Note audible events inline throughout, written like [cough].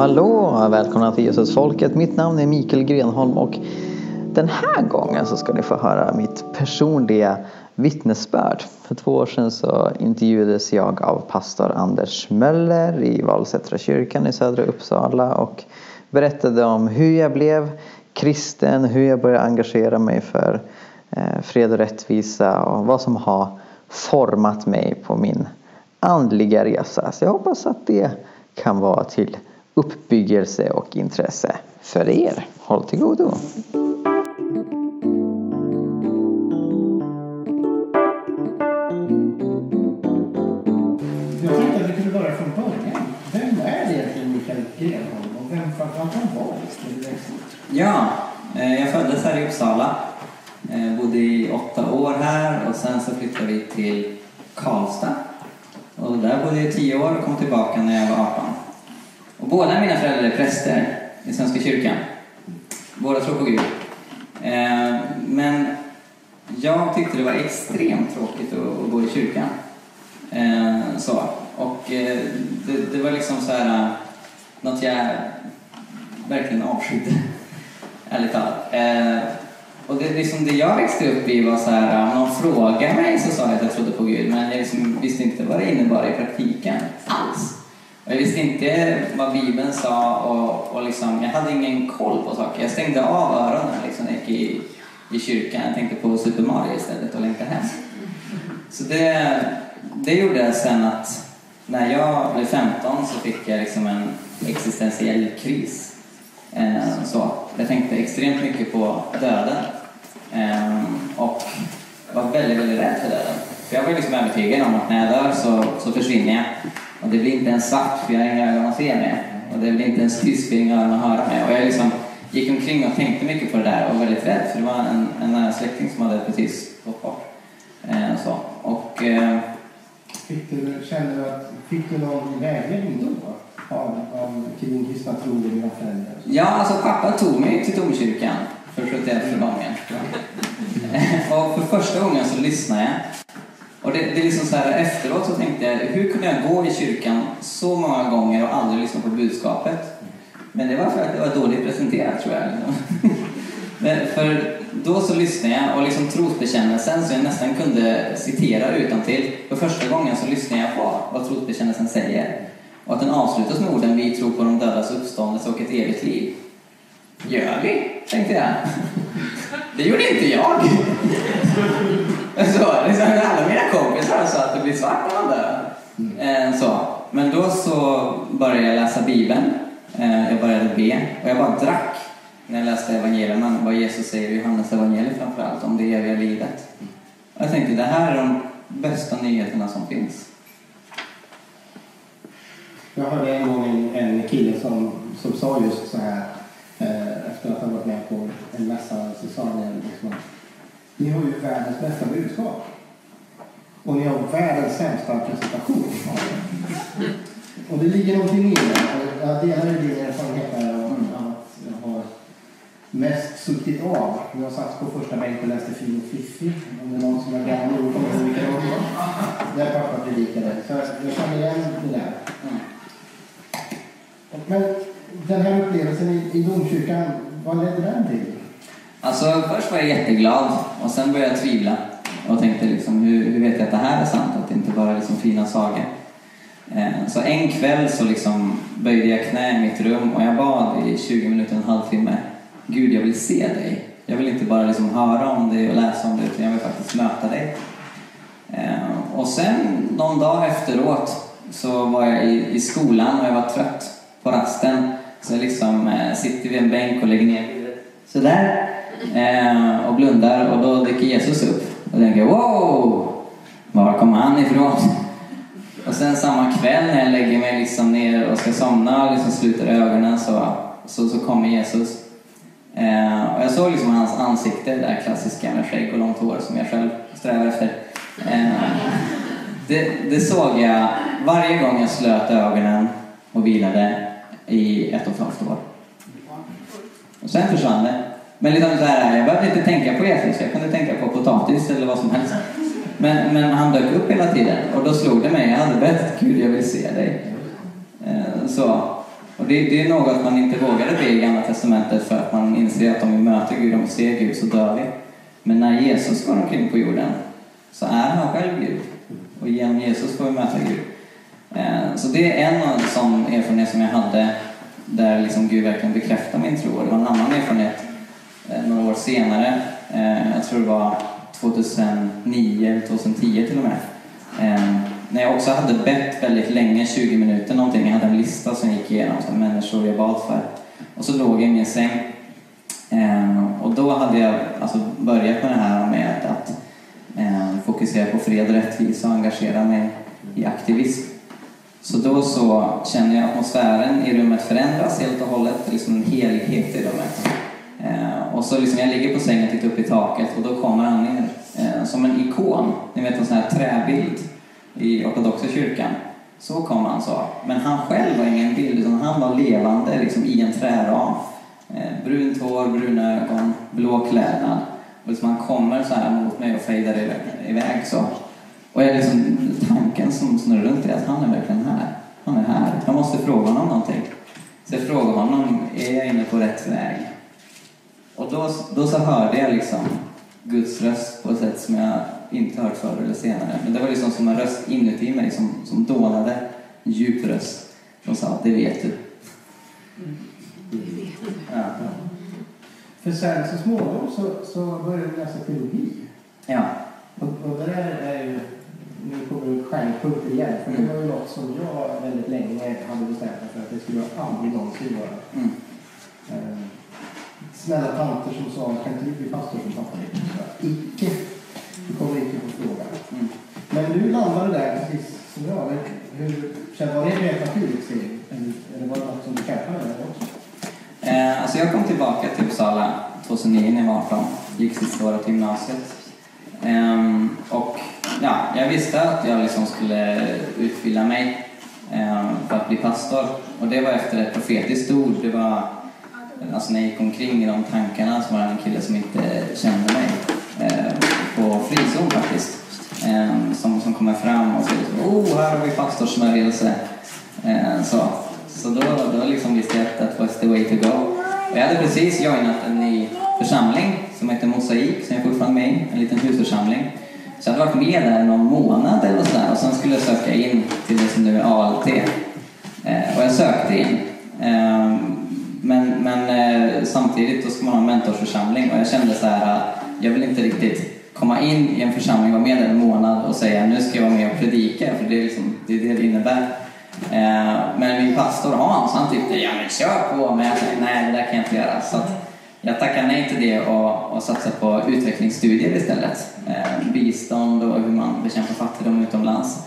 Hallå! Välkomna till Jesusfolket. Mitt namn är Mikael Grenholm och den här gången så ska ni få höra mitt personliga vittnesbörd. För två år sedan så intervjuades jag av pastor Anders Möller i Valsättra kyrkan i södra Uppsala och berättade om hur jag blev kristen, hur jag började engagera mig för eh, fred och rättvisa och vad som har format mig på min andliga resa. Så jag hoppas att det kan vara till uppbyggelse och intresse för er. Håll till godo! Jag tänkte att vi kunde börja från början. Vem är det egentligen Mikael Grenholm och vem framförallt han var? Ja, eh, jag föddes här i Uppsala. Eh, Bodde i åtta år här och sen så flyttade vi till Karlstad. Och där bodde jag i tio år och kom tillbaka när jag var 18. Båda mina föräldrar är präster i Svenska kyrkan. Båda tror på Gud. Eh, Men jag tyckte det var extremt tråkigt att att gå i kyrkan. Eh, Så. Och eh, det, det var liksom så här eh, något jag verkligen avskydde. [laughs] Ärligt talat. Eh, och det, liksom det jag växte upp i var så här, eh, om någon frågade mig så sa jag att jag trodde på Gud, men jag liksom visste inte vad det innebar i praktiken alls. Jag visste inte vad Bibeln sa och, och liksom, jag hade ingen koll på saker. Jag stängde av öronen liksom, när jag gick i, i kyrkan. Jag tänkte på Super Mario istället och längtade hem. Så det, det gjorde sen att när jag blev 15 så fick jag liksom en existentiell kris. Eh, så. Jag tänkte extremt mycket på döden. Eh, och var väldigt, väldigt rädd för döden. För jag var liksom övertygad om att när jag dör så, så försvinner jag. Och det blir inte ens svart för jag har inga ögon att se med. Och det blir inte ens tyst öron att höra med. Och jag liksom gick omkring och tänkte mycket på det där och var väldigt rädd för det var en, en nära släkting som hade precis gått bort. Eh, så. Och, eh, Fick du, kände du att, fick du någon vägledning då? Av, av din kristna tro och dina föräldrar? Ja, alltså pappa tog mig till domkyrkan för 71 gången. [laughs] och för första gången så lyssnade jag. Och det, det är liksom så här, efteråt så tänkte jag, hur kunde jag gå i kyrkan så många gånger och aldrig lyssna på budskapet? Men det var för att det var dåligt presenterat tror jag. [laughs] Men för då så lyssnade jag och liksom trosbekännelsen så jag nästan kunde citera utantill. För första gången så lyssnade jag på vad trosbekännelsen säger. Och att den avslutas med orden Vi tror på de dödas uppståndelse och ett evigt liv. Gör vi? Tänkte jag. [laughs] Det gjorde inte jag. Svart man eh, Så. Men då så började jag läsa Bibeln. Eh, jag började be och jag bara drack när jag läste evangelierna, vad Jesus säger i Johannes evangeliet framförallt, om det eviga livet. Och jag tänkte, det här är de bästa nyheterna som finns. Jag hörde en gång en, en kille som, som sa just så här eh, efter att ha varit med på en mässa så sa han liksom att ni har ju världens bästa budskap. Och ni har världens sämsta presentation av det. Och det ligger någonting i det. Jag delar din erfarenhet där om att jag har mest suttit av. Jag satt på första bänk och läste Fin och Fiffi. Om det är någon som är gammal och kommer ihåg vilka de var. Där pappa predikade. Så jag känner igen det där. Men den här upplevelsen i domkyrkan, vad ledde den till? Alltså, först var jag jätteglad och sen började jag tvivla och tänkte liksom, hur, hur vet jag att det här är sant? Att det inte bara är liksom fina sagor. Eh, så en kväll så liksom böjde jag knä i mitt rum och jag bad i 20 minuter, en halvtimme. Gud, jag vill se dig. Jag vill inte bara liksom höra om dig och läsa om dig, utan jag vill faktiskt möta dig. Eh, och sen någon dag efteråt så var jag i, i skolan och jag var trött på rasten. Så jag liksom eh, sitter vid en bänk och lägger ner huvudet sådär eh, och blundar och då dyker Jesus upp. Och jag tänker wow, var kom han ifrån? Och sen samma kväll när jag lägger mig liksom ner och ska somna och liksom sluter ögonen så, så, så kommer Jesus. Eh, och jag såg liksom hans ansikte, det där klassiska med skägg och långt hår som jag själv strävar efter. Eh, det, det såg jag varje gång jag slöt ögonen och vilade i ett och ett halvt år. Och sen försvann det. Men liksom så här, jag behövde inte tänka på Jesus, jag kunde tänka på potatis eller vad som helst. Men, men han dök upp hela tiden och då slog det mig, jag hade bett Gud jag vill se dig. Eh, så. Och det, det är något man inte vågade be i Gamla Testamentet för att man inser att om vi möter Gud, om vi ser Gud, så dör vi. Men när Jesus går omkring på jorden så är han själv Gud. Och genom Jesus får vi möta Gud. Eh, så det är en sån erfarenhet som jag hade där liksom Gud verkligen bekräftar min tro. Och det var en annan erfarenhet Eh, några år senare. Eh, jag tror det var 2009 2010 till och med. Eh, när jag också hade bett väldigt länge, 20 minuter någonting. Jag hade en lista som jag gick igenom, så människor jag bad för. Och så låg jag i min säng. Och då hade jag alltså börjat med det här med att fokusera på fred och rättvisa och engagera mig i aktivism. Så då så känner jag atmosfären i rummet förändras helt och hållet, det är liksom en helhet i rummet. Eh, och så liksom jag ligger på sängen och tittar upp i taket och då kommer han ner eh, som en ikon, ni vet en sån här träbild i ortodoxa kyrkan. Så kom han så. Men han själv var ingen bild, utan han var levande liksom, i en träram. Eh, brunt hår, bruna ögon, blå klädnad. Och liksom han kommer så här mot mig och fejdar iväg så. Och jag liksom, tanken som snurrar runt är att han är verkligen här. Han är här. Jag måste fråga honom någonting. Så jag frågar honom, är jag inne på rätt väg? Och då, då så hörde jag liksom Guds röst på ett sätt som jag inte hört förr eller senare. Men det var liksom som en röst inuti mig som, som dånade. En djup röst som sa, det vet du. Mm. Ja. För sen så småningom så, så började du läsa teologi. Ja. Och, och det där är ju nu kommer du stjärnpunkter igen. För det var ju något som jag väldigt länge hade bestämt mig för att det skulle jag aldrig någonsin göra. Mm. Snälla tanter som sa, kan inte du bli pastor som pappa Icke. Du kommer inte på fråga. Mm. Men du landade där precis som jag. Men hur, var det ett helt naturligt steg? Eller var det något som du kämpade med också? Eh, alltså jag kom tillbaka till Uppsala 2009 när jag var 18. Gick sista året i gymnasiet. Eh, och ja, jag visste att jag liksom skulle utbilda mig eh, för att bli pastor. Och det var efter ett profetiskt ord. Det var, alltså när jag gick omkring i de tankarna så var det en kille som inte kände mig eh, på frizon faktiskt. Eh, som, som kommer fram och säger så, oh, här har vi pastorsmörjelse. Eh, så så då, då liksom visste jag att that was the way to go. Och jag hade precis joinat en ny församling som heter Mosaik, som jag fortfarande är med i, en liten husförsamling. Så jag hade varit med där någon månad eller sådär och sen skulle jag söka in till det som nu är ALT. Eh, och jag sökte in. Eh, men men eh, samtidigt då ska man ha en mentorsförsamling och jag kände så här eh, jag vill inte riktigt komma in i en församling, vara med där en månad och säga nu ska jag vara med och predika, för det är, liksom, det, är det det innebär. Eh, men min pastor Hans, han tyckte ja men kör på, men jag sa nej det där kan jag inte göra. Så jag tackade nej till det och, och satsade på utvecklingsstudier istället. Eh, bistånd och hur man bekämpar fattigdom utomlands.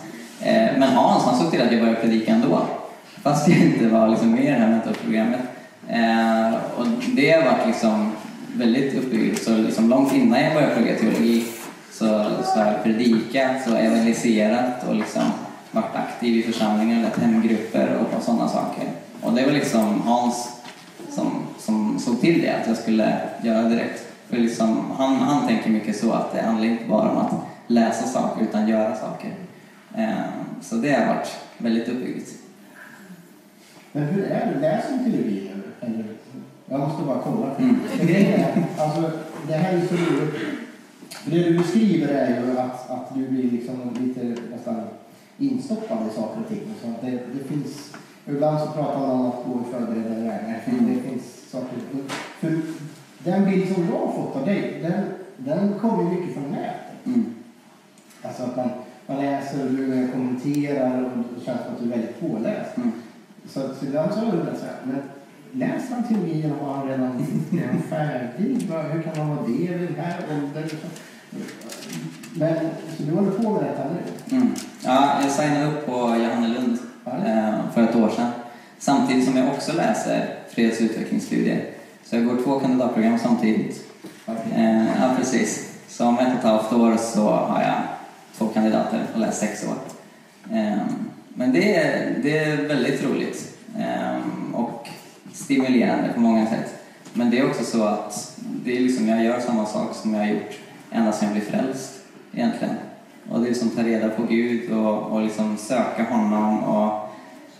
Eh, men Hans han såg till att jag började predika ändå. Fast jag inte var liksom med i det här mentorprogrammet. Eh, och det har varit liksom väldigt uppbyggligt. Så liksom långt innan jag började plugga teologi så, så har jag predikat och evangeliserat och liksom varit aktiv i församlingen, lett hemgrupper och, och sådana saker. Och det var liksom Hans som, som såg till det, att jag skulle göra det direkt. För liksom, han, han tänker mycket så att det handlar inte bara om att läsa saker utan göra saker. Eh, så det har varit väldigt uppbyggligt. Men hur är det? Läser du teologi eller? Jag måste bara kolla. Mm. Är, alltså, det här är så roligt. Det du beskriver är ju att, att du blir liksom lite nästan instoppade i saker och ting. Så att det, det finns, ibland så pratar man om att gå i förberedda gärningar. Mm. Det finns saker. För den bild som jag har fått av dig, den, den kommer mycket från nätet. Mm. Alltså att man, man läser du kommenterar och det känns som att du är väldigt påläst. Mm. Så, så ibland så har jag undrat så här, men läser han teologin har han redan han färdig? Hur kan man vara det vid den här åldern? Men, så du håller på med detta nu? Mm. Ja, jag signade upp på Johannelund eh, för ett år sedan. Samtidigt som jag också läser freds och utvecklingsstudier. Så jag går två kandidatprogram samtidigt. Eh, ja, precis. Så om ett och ett halvt år så har jag två kandidater och läst sex år. Eh, men det är, det är väldigt roligt eh, stimulerande på många sätt. Men det är också så att det är liksom, jag gör samma sak som jag har gjort ända sedan jag blev frälst egentligen. Och det är liksom ta reda på Gud och, och liksom söka honom och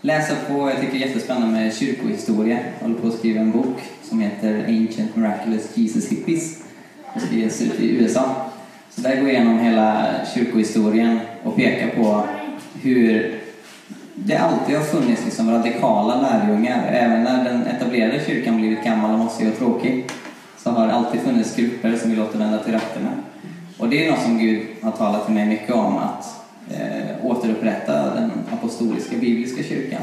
läsa på, jag tycker det är jättespännande med kyrkohistoria. Jag håller på att skriva en bok som heter Ancient Miraculous Jesus Hippies. Det ges ut i USA. Så där går jag igenom hela kyrkohistorien och pekar på hur det alltid har funnits liksom radikala lärjungar. Även när den etablerade kyrkan blivit gammal och mossig och tråkig så har det alltid funnits grupper som vill återvända till rötterna. Och det är något som Gud har talat till mig mycket om, att eh, återupprätta den apostoliska bibliska kyrkan.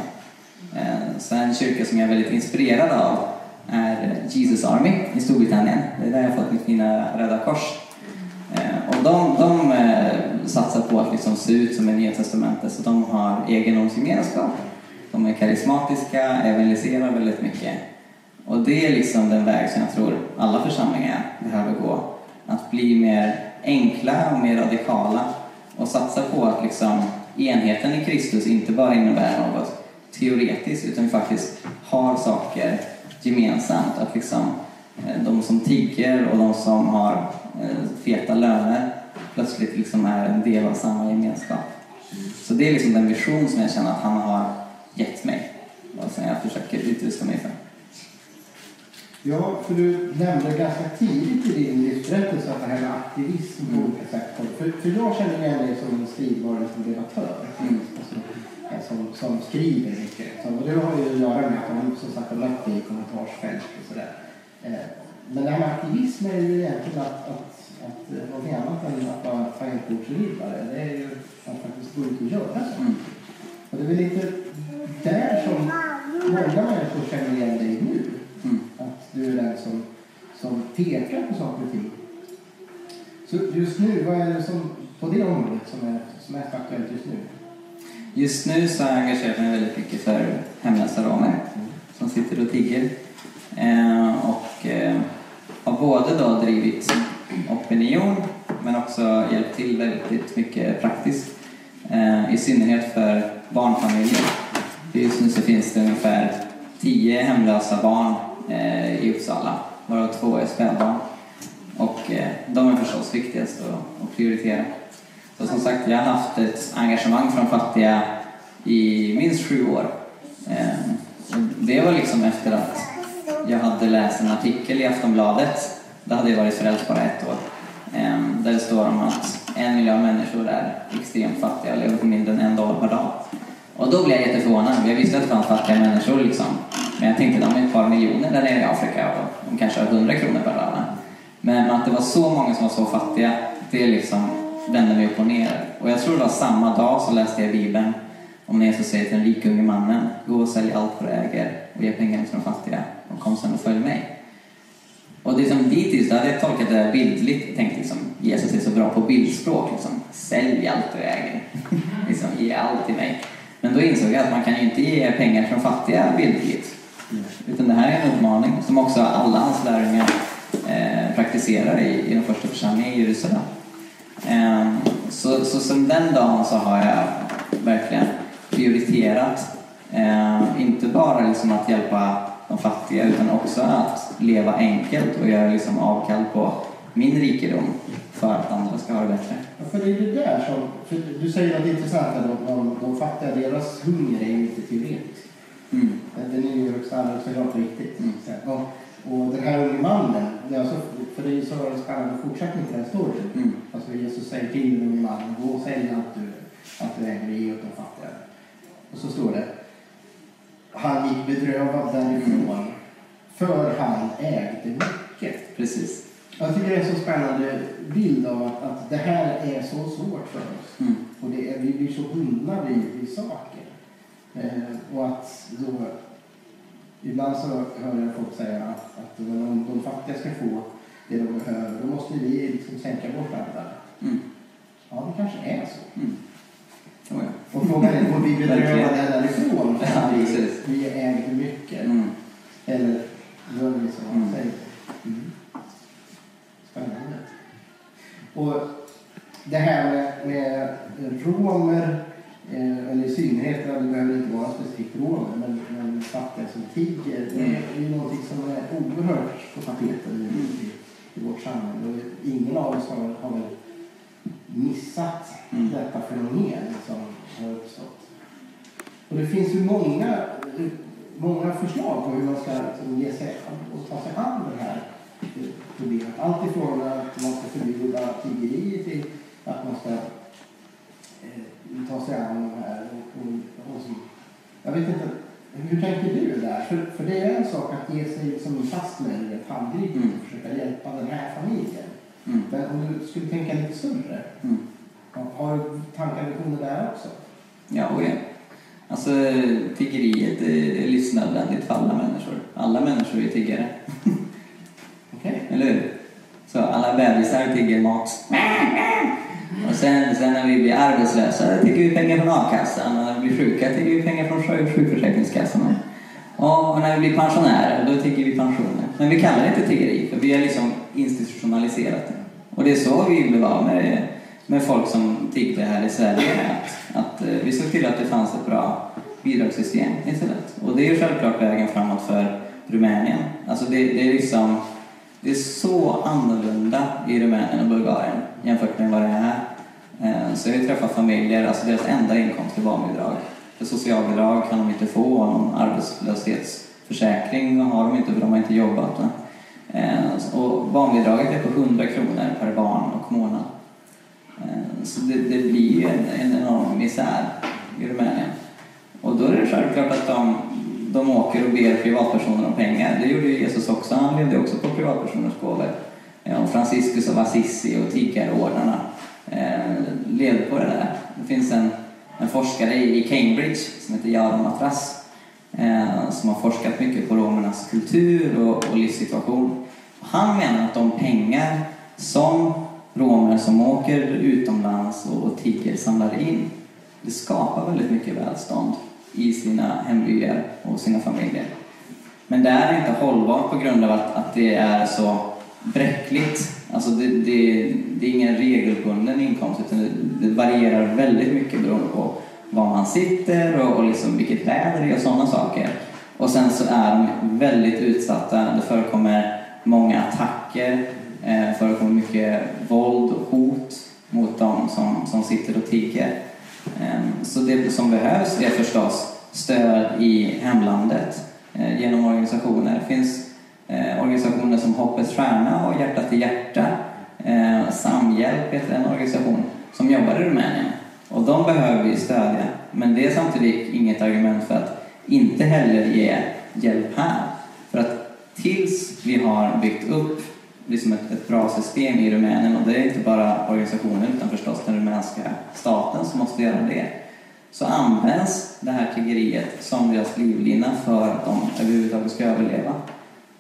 Eh, så en kyrka som jag är väldigt inspirerad av är Jesus Army i Storbritannien. Det är där jag har fått mitt fina Röda Kors. Eh, och de, de satsar på att liksom se ut som i Nya Testamentet, så de har egendomsgemenskap. De är karismatiska, evangeliserar väldigt mycket. Och det är liksom den väg som jag tror alla församlingar behöver gå. Att bli mer enkla och mer radikala och satsa på att liksom enheten i Kristus inte bara innebär något teoretiskt utan faktiskt har saker gemensamt. Att liksom eh, de som tigger och de som har eh, feta löner plötsligt liksom är en del av samma gemenskap. Så det är liksom den vision som jag känner att han har gett mig och som jag försöker utrusta mig för. Ja, för du nämnde ganska tidigt i din livsberättelse att det här med aktivism på olika sätt. För, för jag känner igen dig som en skrivare, som debattör. Mm. Alltså, som, som skriver mycket. Så, och det har ju att göra med att man som sagt har mött dig i kommentarsfält och sådär. Eh, men det här med aktivism är ju egentligen att, att, att någonting annat än att vara tangentbordsriddare. Det är ju att faktiskt gå ut och göra saker. Mm. Och det är väl lite där som många människor känner igen dig nu. Mm. Att du är den som, som pekar på saker och ting. Så just nu, vad är det som, på det området som är, som är aktuellt just nu? Just nu så har jag engagerat mig väldigt mycket för hemlösa romer som sitter och tigger. Eh, och eh, har både då drivit opinion men också hjälpt till väldigt mycket praktiskt. Eh, I synnerhet för barnfamiljer. Just nu så finns det ungefär tio hemlösa barn eh, i Uppsala, varav två är spädbarn. Och eh, de är förstås viktigast att, att prioritera. Så som sagt, jag har haft ett engagemang från fattiga i minst sju år. Eh, det var liksom efter att jag hade läst en artikel i Aftonbladet, då hade jag varit förälder bara ett år, ehm, där det står om att en miljon människor är extremt fattiga och lever på mindre än en dollar per dag. Och då blev jag jätteförvånad, jag visste att det fanns fattiga människor liksom. Men jag tänkte de är ett par miljoner där nere i Afrika och de kanske har 100 kronor per dag. Men att det var så många som var så fattiga, det liksom vände mig upp och ner. Och jag tror det var samma dag så läste jag Bibeln om Jesus säger till den rike unge mannen, gå och sälj allt vad du äger och ge pengarna till de fattiga kom sen och följ mig. Och det som dittills, då hade jag tolkat det här bildligt och tänkt liksom, Jesus är så bra på bildspråk liksom, sälj allt du äger, [laughs] liksom, ge allt till mig. Men då insåg jag att man kan ju inte ge pengar till de fattiga bildligt. Utan det här är en uppmaning som också alla hans lärjungar eh, praktiserar i, i den första församlingen i Jerusalem. Eh, så, så sen den dagen så har jag verkligen prioriterat eh, inte bara liksom att hjälpa de fattiga utan också att leva enkelt och göra liksom avkall på min rikedom för att andra ska ha det bättre. Ja, för det är det där som, för du säger att det är intressant att de, de, fattiga, deras hunger är ju inte teoretisk. Mm. Den är ju högsta grad på riktigt. Mm. Och, och den här unge mannen, det är alltså, för det är ju så spännande fortsättning till den här storyn. Mm. Alltså Jesus säger till den unge mannen, gå och sälj allt du, allt du äger och ge åt de fattiga. Och så står det, han gick bedrövad därifrån, för han ägde mycket. Precis. Jag tycker det är en så spännande bild av att, att det här är så svårt för oss. Mm. Och det är, vi blir så bundna vid, saker. Eh, och att då, ibland så hör jag folk säga att, att om de fattiga ska få det de behöver, då måste vi liksom sänka vår standard. Mm. Ja, det kanske är så. Mm. Oh, ja. Och frågan är, får vi bedrövade Verkligen. därifrån för Ja, vi, vi äger mycket? Mm. Eller gör vi som man Mm. säger? Mm. Spännande. Och det här med, med romer, eh, eller i synnerhet, det behöver inte vara specifikt romer, men, men fattiga som tiger, det är ju någonting som är oerhört på tapeten i, i, i vårt samhälle. Och ingen av oss har, har väl missat Mm. detta fenomen som har uppstått. Och det finns ju många, många förslag på hur man ska liksom, ge sig och ta sig an det här problemet. Allt ifrån att man ska förbjuda tiggeri till att man ska eh, ta sig an de här. Och, och, och så. Jag vet inte, hur tänker du där? För, för det är en sak att ge sig som fast med ett handgrip Mm. och försöka hjälpa den här familjen. Mm. Men om du skulle tänka lite större, Mm. har- du tankar visioner där också? Ja, och ja. Alltså, tiggeriet är livsnödvändigt för alla människor. Alla människor är tiggare, [laughs] Okej? eller hur? Så alla bebisar tigger mat. Och sen, sen när vi blir arbetslösa tigger vi pengar från a-kassan och när vi blir sjuka tigger vi pengar från sjuk- sjukförsäkringskassan. Och när vi blir pensionärer då tigger vi pensioner. Men vi kallar det inte tiggeri för vi har liksom institutionaliserat det. Och det är så vi blev av med, med folk som tiggde här i Sverige. Att, att eh, vi såg till att det fanns ett bra bidragssystem istället. Och det är ju självklart vägen framåt för Rumänien. Alltså det, det är liksom det är så annorlunda i Rumänien och Bulgarien jämfört med vad det är här. Eh, så jag har ju träffat familjer, alltså deras enda inkomst är barnbidrag. För socialbidrag kan de inte få, och någon arbetslöshetsförsäkring har de inte för de har inte jobbat. Eh, och barnbidraget är på 100 kronor per barn och månad. Eh, så det, det blir ju en, en enorm misär i Rumänien. Och då är det självklart att de, de åker och ber privatpersoner om pengar. Det gjorde ju Jesus också. Han levde också på privatpersoners gåvor. Eh, och Franciscus av Assisi och tiggarordnarna levde på det där. Det finns en, en forskare i Cambridge som heter Jaron Matras Eh, som har forskat mycket på romernas kultur och, och livssituation. Han menar att de pengar som romer som åker utomlands och, och tigger samlar in det skapar väldigt mycket välstånd i sina hembyar och sina familjer. Men det är inte hållbart på grund av att, att det är så bräckligt. Alltså det, det, det är ingen regelbunden inkomst utan det, det varierar väldigt mycket beroende på var man sitter och, och liksom vilket väder det är och sådana saker. Och sen så är de väldigt utsatta. Det förekommer många attacker, eh, förekommer mycket våld och hot mot dem som, som sitter och tigger. Ehm, så det som behövs är förstås stöd i hemlandet eh, genom organisationer. Det finns eh, organisationer som Hoppets Stjärna och Hjärta till Hjärta. Eh, Samhjälp heter en organisation som jobbar i Rumänien. Och de behöver vi stödja. Men det är samtidigt inget argument för att inte heller ge hjälp här. För att tills vi har byggt upp liksom ett, ett bra system i Rumänien och det är inte bara organisationen utan förstås den rumänska staten som måste göra det så används det här tiggeriet som deras livlina för att de överhuvudtaget ska överleva.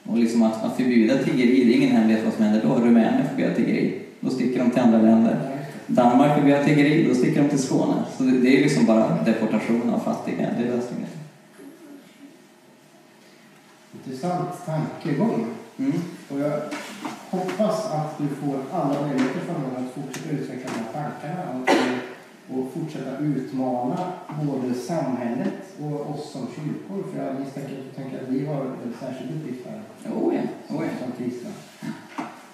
Och liksom att, att förbjuda tiggeri, det är ingen hemlighet vad som händer då. Rumänien förbjöd tiggeri, då sticker de till andra länder. Danmark förbjöd tiggeri, då sticker de till Skåne. Så det, det är liksom bara deportation av fattiga, det är lösningen. Intressant tankegång. Mm. Och jag hoppas att du får alla möjligheter framöver att fortsätta utveckla de här tankarna och, och fortsätta utmana både samhället och oss som kyrkor. För jag misstänker att du tänker att vi har en särskild uppgift här Oh ja, oh ja. som kristna.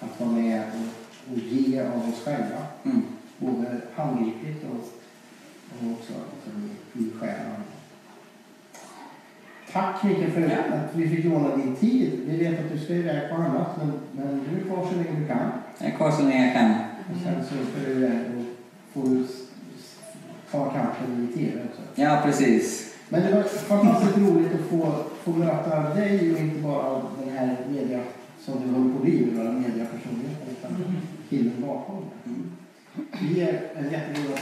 Att vara med och, och ge av oss själva. Mm. Både handgripligt och, och också liksom, i, själen. Tack Mikael för att vi fick låna din tid. Vi vet att du ska iväg på annat, men, men du är kvar så länge du kan. Jag är kvar så länge jag kan. Och sen så ska du iväg och får ta kampen i TV också. Ja, precis. Men det var fantastiskt roligt att få, få möta dig och inte bara den här media som du håller på att bli, några mediapersonligheten, utan killen bakom. Mm. Niye? Elhamdülillah.